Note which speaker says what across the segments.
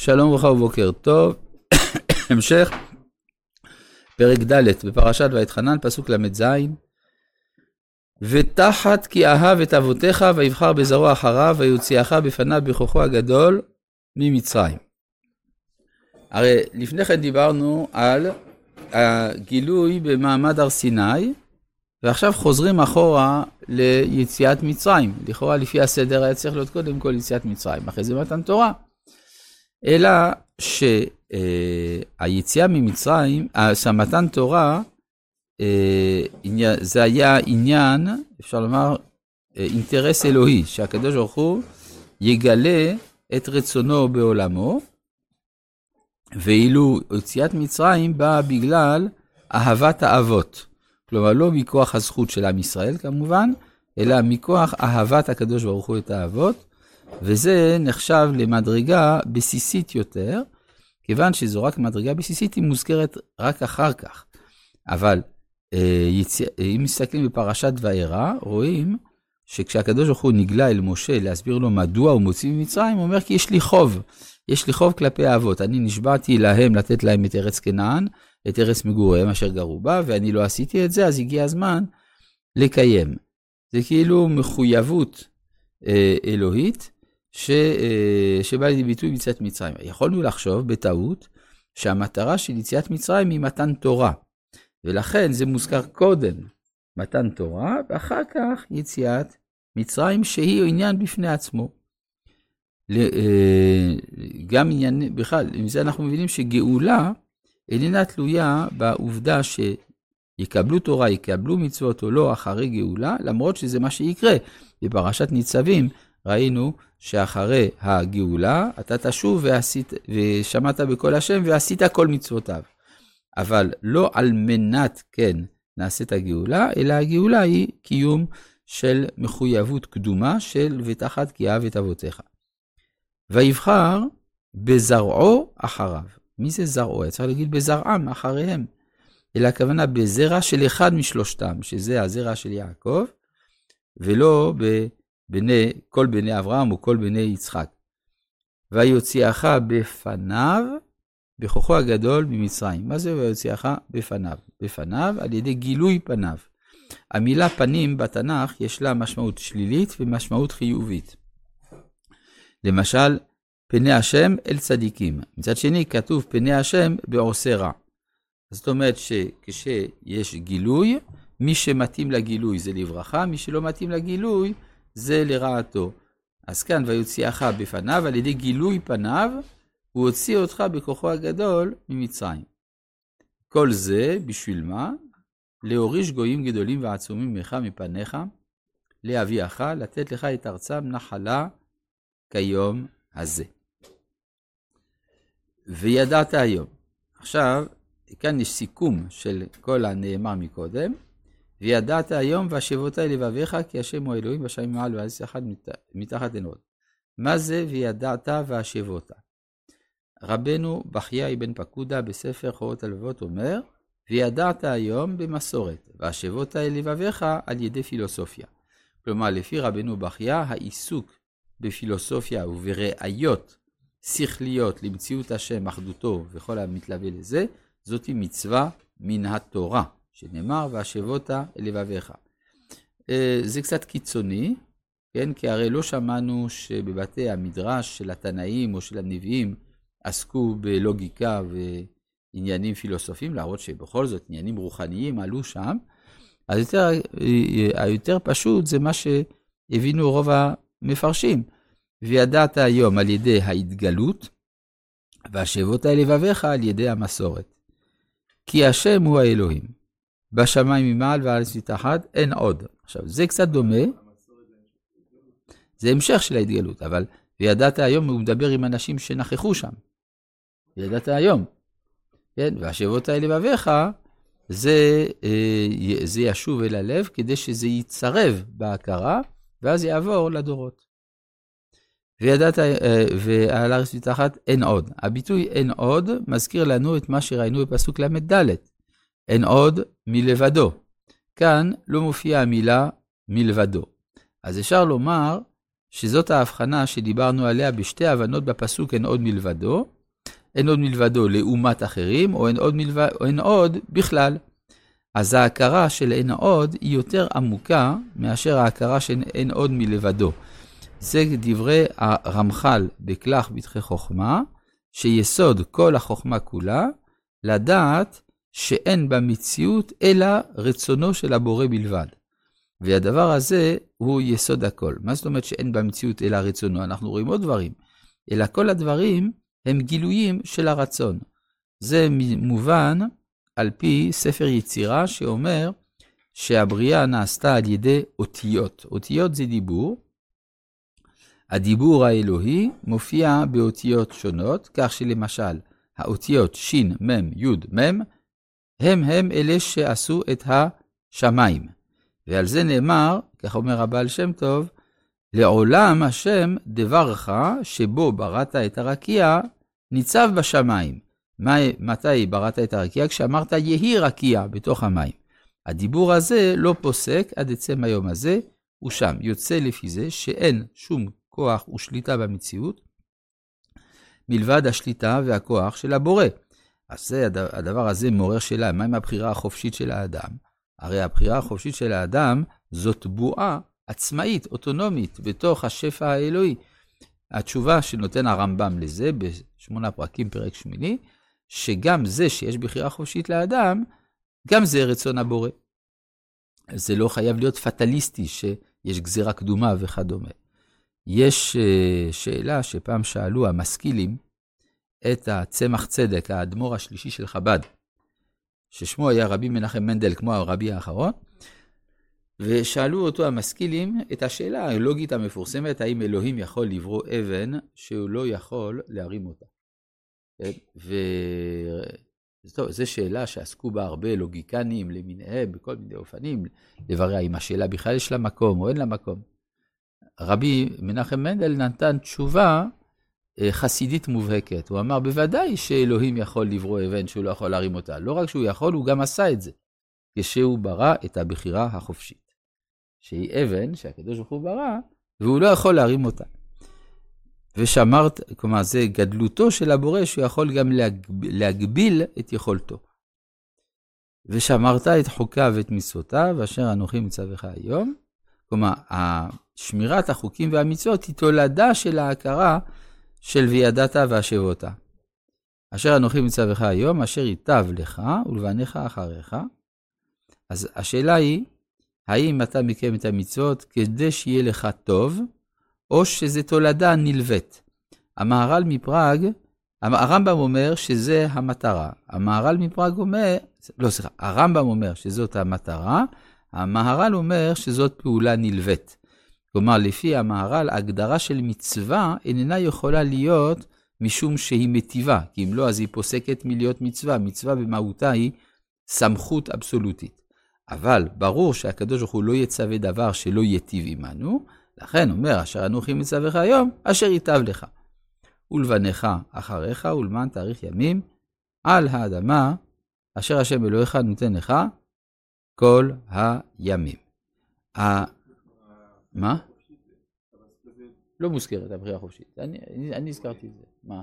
Speaker 1: שלום וברכה ובוקר טוב. המשך, פרק ד' בפרשת ואתחנן, פסוק ל"ז: ותחת כי אהב את אבותיך ויבחר בזרוע אחריו ויוציאך בפניו בכוחו הגדול ממצרים. הרי לפני כן דיברנו על הגילוי במעמד הר סיני, ועכשיו חוזרים אחורה ליציאת מצרים. לכאורה לפי הסדר היה צריך להיות קודם כל יציאת מצרים, אחרי זה מתן תורה. אלא שהיציאה ממצרים, מתן תורה, אה, זה היה עניין, אפשר לומר, אה, אינטרס אלוהי, שהקדוש ברוך הוא יגלה את רצונו בעולמו, ואילו יציאת מצרים באה בגלל אהבת האבות. כלומר, לא מכוח הזכות של עם ישראל כמובן, אלא מכוח אהבת הקדוש ברוך הוא את האבות, וזה נחשב למדרגה בסיסית יותר, כיוון שזו רק מדרגה בסיסית, היא מוזכרת רק אחר כך. אבל אה. אם מסתכלים בפרשת וארא, רואים שכשהקדוש ברוך הוא נגלה אל משה להסביר לו מדוע הוא מוציא ממצרים, הוא אומר כי יש לי חוב. יש לי חוב כלפי האבות. אני נשבעתי להם לתת להם את ארץ כנען, את ארץ מגוריהם אשר גרו בה, ואני לא עשיתי את זה, אז הגיע הזמן לקיים. זה כאילו מחויבות אה, אלוהית ש, אה, שבאה לידי ביטוי ביציאת מצרים. יכולנו לחשוב בטעות שהמטרה של יציאת מצרים היא מתן תורה, ולכן זה מוזכר קודם מתן תורה, ואחר כך יציאת מצרים שהיא עניין בפני עצמו. אה, גם עניין, בכלל, עם זה אנחנו מבינים שגאולה איננה תלויה בעובדה שיקבלו תורה, יקבלו מצוות או לא אחרי גאולה, למרות שזה מה שיקרה. בפרשת ניצבים ראינו שאחרי הגאולה אתה תשוב ועשית, ושמעת בקול השם ועשית כל מצוותיו. אבל לא על מנת, כן, נעשית הגאולה, אלא הגאולה היא קיום של מחויבות קדומה של ותחת כי אהב את אבותיך. ויבחר בזרעו אחריו. מי זה זרעו? היה צריך להגיד בזרעם, אחריהם. אלא הכוונה בזרע של אחד משלושתם, שזה הזרע של יעקב, ולא בבני, כל בני אברהם או כל בני יצחק. ויוציאך בפניו, בכוחו הגדול ממצרים. מה זה ויוציאך בפניו? בפניו על ידי גילוי פניו. המילה פנים בתנ"ך יש לה משמעות שלילית ומשמעות חיובית. למשל, פני השם אל צדיקים. מצד שני, כתוב פני השם בעושה רע. זאת אומרת שכשיש גילוי, מי שמתאים לגילוי זה לברכה, מי שלא מתאים לגילוי זה לרעתו. אז כאן, ויוציאך בפניו, על ידי גילוי פניו, הוא הוציא אותך בכוחו הגדול ממצרים. כל זה, בשביל מה? להוריש גויים גדולים ועצומים ממך מפניך, להביאך, לתת לך את ארצם נחלה כיום הזה. וידעת היום. עכשיו, כאן יש סיכום של כל הנאמר מקודם. וידעת היום והשבות לבביך כי השם הוא אלוהים בשמים מעל ועל אחד מתחת עין עוד. מה זה וידעת והשבות? רבנו בחיי בן פקודה בספר חורות הלבבות אומר, וידעת היום במסורת, והשבות לבביך על ידי פילוסופיה. כלומר, לפי רבנו בחייה, העיסוק בפילוסופיה ובראיות שכליות למציאות השם, אחדותו וכל המתלווה לזה, זאתי מצווה מן התורה, שנאמר, והשבותה אל לבביך. אה, זה קצת קיצוני, כן? כי הרי לא שמענו שבבתי המדרש של התנאים או של הנביאים עסקו בלוגיקה ועניינים פילוסופיים, להראות שבכל זאת עניינים רוחניים עלו שם. אז יותר, אה, היותר פשוט זה מה שהבינו רוב המפרשים. וידעת היום על ידי ההתגלות, והשבות אל לבביך על ידי המסורת. כי השם הוא האלוהים, בשמיים ממעל והארץ מתחת, אין עוד. עכשיו, זה קצת דומה, זה המשך של ההתגלות, אבל וידעת היום, הוא מדבר עם אנשים שנכחו שם. וידעת היום, כן? והשבות אל לבביך, זה, אה, זה ישוב אל הלב כדי שזה יצרב בהכרה, ואז יעבור לדורות. וידעת, אה, ועל הארץ מתחת אין עוד. הביטוי אין עוד מזכיר לנו את מה שראינו בפסוק ל"ד. אין עוד מלבדו. כאן לא מופיעה המילה מלבדו. אז אפשר לומר שזאת ההבחנה שדיברנו עליה בשתי הבנות בפסוק אין עוד מלבדו, אין עוד מלבדו לעומת אחרים, או אין עוד, מלבד, או אין עוד בכלל. אז ההכרה של אין עוד היא יותר עמוקה מאשר ההכרה של אין עוד מלבדו. זה דברי הרמח"ל בכרך בתחי חוכמה, שיסוד כל החוכמה כולה, לדעת שאין במציאות אלא רצונו של הבורא בלבד. והדבר הזה הוא יסוד הכל. מה זאת אומרת שאין במציאות אלא רצונו? אנחנו רואים עוד דברים, אלא כל הדברים הם גילויים של הרצון. זה מובן על פי ספר יצירה שאומר שהבריאה נעשתה על ידי אותיות. אותיות זה דיבור. הדיבור האלוהי מופיע באותיות שונות, כך שלמשל, האותיות ש', מ', י', מ', הם הם אלה שעשו את השמיים. ועל זה נאמר, כך אומר הבעל שם טוב, לעולם השם דברך שבו בראת את הרקיע, ניצב בשמיים. מה, מתי בראת את הרקיע? כשאמרת יהי רקיע בתוך המים. הדיבור הזה לא פוסק עד עצם היום הזה, הוא שם. יוצא לפי זה שאין שום כוח ושליטה במציאות, מלבד השליטה והכוח של הבורא. אז זה, הדבר הזה מעורר שאלה, מה עם הבחירה החופשית של האדם? הרי הבחירה החופשית של האדם זאת בועה עצמאית, אוטונומית, בתוך השפע האלוהי. התשובה שנותן הרמב"ם לזה, בשמונה פרקים, פרק שמיני, שגם זה שיש בחירה חופשית לאדם, גם זה רצון הבורא. זה לא חייב להיות פטליסטי, שיש גזירה קדומה וכדומה. יש אה, שאלה שפעם שאלו המשכילים את הצמח צדק, האדמו"ר השלישי של חב"ד, ששמו היה רבי מנחם מנדל, כמו הרבי האחרון, ושאלו אותו המשכילים את השאלה הלוגית המפורסמת, האם אלוהים יכול לברוא אבן שהוא לא יכול להרים אותה. כן? וזו שאלה שעסקו בה הרבה לוגיקנים למיניהם, בכל מיני אופנים, לברר אם השאלה בכלל יש לה מקום או אין לה מקום. רבי מנחם מנדל נתן תשובה חסידית מובהקת. הוא אמר, בוודאי שאלוהים יכול לברוא אבן שהוא לא יכול להרים אותה. לא רק שהוא יכול, הוא גם עשה את זה, כשהוא ברא את הבחירה החופשית. שהיא אבן שהקדוש ברוך הוא ברא, והוא לא יכול להרים אותה. ושמרת, כלומר, זה גדלותו של הבורא, שהוא יכול גם להגב, להגביל את יכולתו. ושמרת את חוקיו ואת מצוותיו, אשר אנוכי מצווך היום. כלומר, שמירת החוקים והמצוות היא תולדה של ההכרה של וידעת והשבותה. אשר אנוכי מצווך היום, אשר ייטב לך ולבניך אחריך. אז השאלה היא, האם אתה מקיים את המצוות כדי שיהיה לך טוב, או שזה תולדה נלווית. המהר"ל מפראג, הרמב"ם אומר שזה המטרה. המהר"ל מפראג אומר, לא סליחה, הרמב"ם אומר שזאת המטרה, המהר"ל אומר שזאת פעולה נלווית. כלומר, לפי המהר"ל, ההגדרה של מצווה איננה יכולה להיות משום שהיא מטיבה, כי אם לא, אז היא פוסקת מלהיות מצווה. מצווה במהותה היא סמכות אבסולוטית. אבל ברור שהקדוש ברוך הוא לא יצווה דבר שלא ייטיב עמנו, לכן אומר, אשר אנוכי מצווך היום, אשר ייטב לך. ולבניך אחריך, ולמען תאריך ימים, על האדמה, אשר השם אלוהיך נותן לך כל הימים. מה? לא מוזכרת הבחירה החופשית. אני, הזכרתי את זה. מה?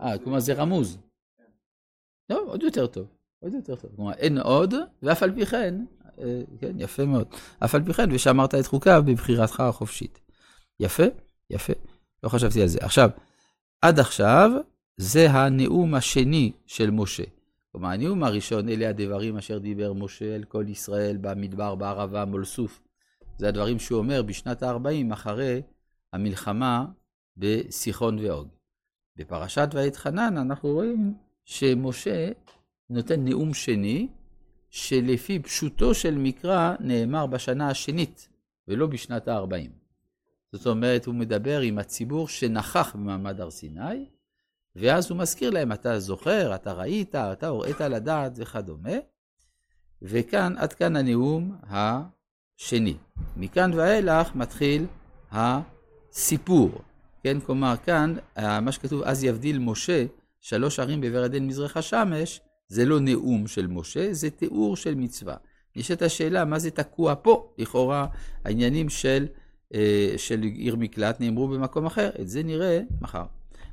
Speaker 1: אה, כלומר זה רמוז. לא, עוד יותר טוב. עוד יותר טוב. כלומר, אין עוד, ואף על פי כן, אה, כן, יפה מאוד. אף על פי כן, ושמרת את חוקיו בבחירתך החופשית. יפה, יפה. לא חשבתי על זה. עכשיו, עד עכשיו, זה הנאום השני של משה. כלומר, הנאום הראשון, אלה הדברים אשר דיבר משה אל כל ישראל במדבר, בערבה, מול סוף. זה הדברים שהוא אומר בשנת ה-40, אחרי המלחמה בסיחון ואוג. בפרשת ואתחנן אנחנו רואים שמשה נותן נאום שני, שלפי פשוטו של מקרא נאמר בשנה השנית, ולא בשנת ה-40. זאת אומרת, הוא מדבר עם הציבור שנכח במעמד הר סיני, ואז הוא מזכיר להם, אתה זוכר, אתה ראית, אתה הוראת לדעת וכדומה. וכאן, עד כאן הנאום השני. מכאן ואילך מתחיל הסיפור. כן, כלומר, כאן, מה שכתוב, אז יבדיל משה שלוש ערים עדן מזרח השמש, זה לא נאום של משה, זה תיאור של מצווה. יש את השאלה מה זה תקוע פה. לכאורה, העניינים של, אה, של עיר מקלט נאמרו במקום אחר, את זה נראה מחר.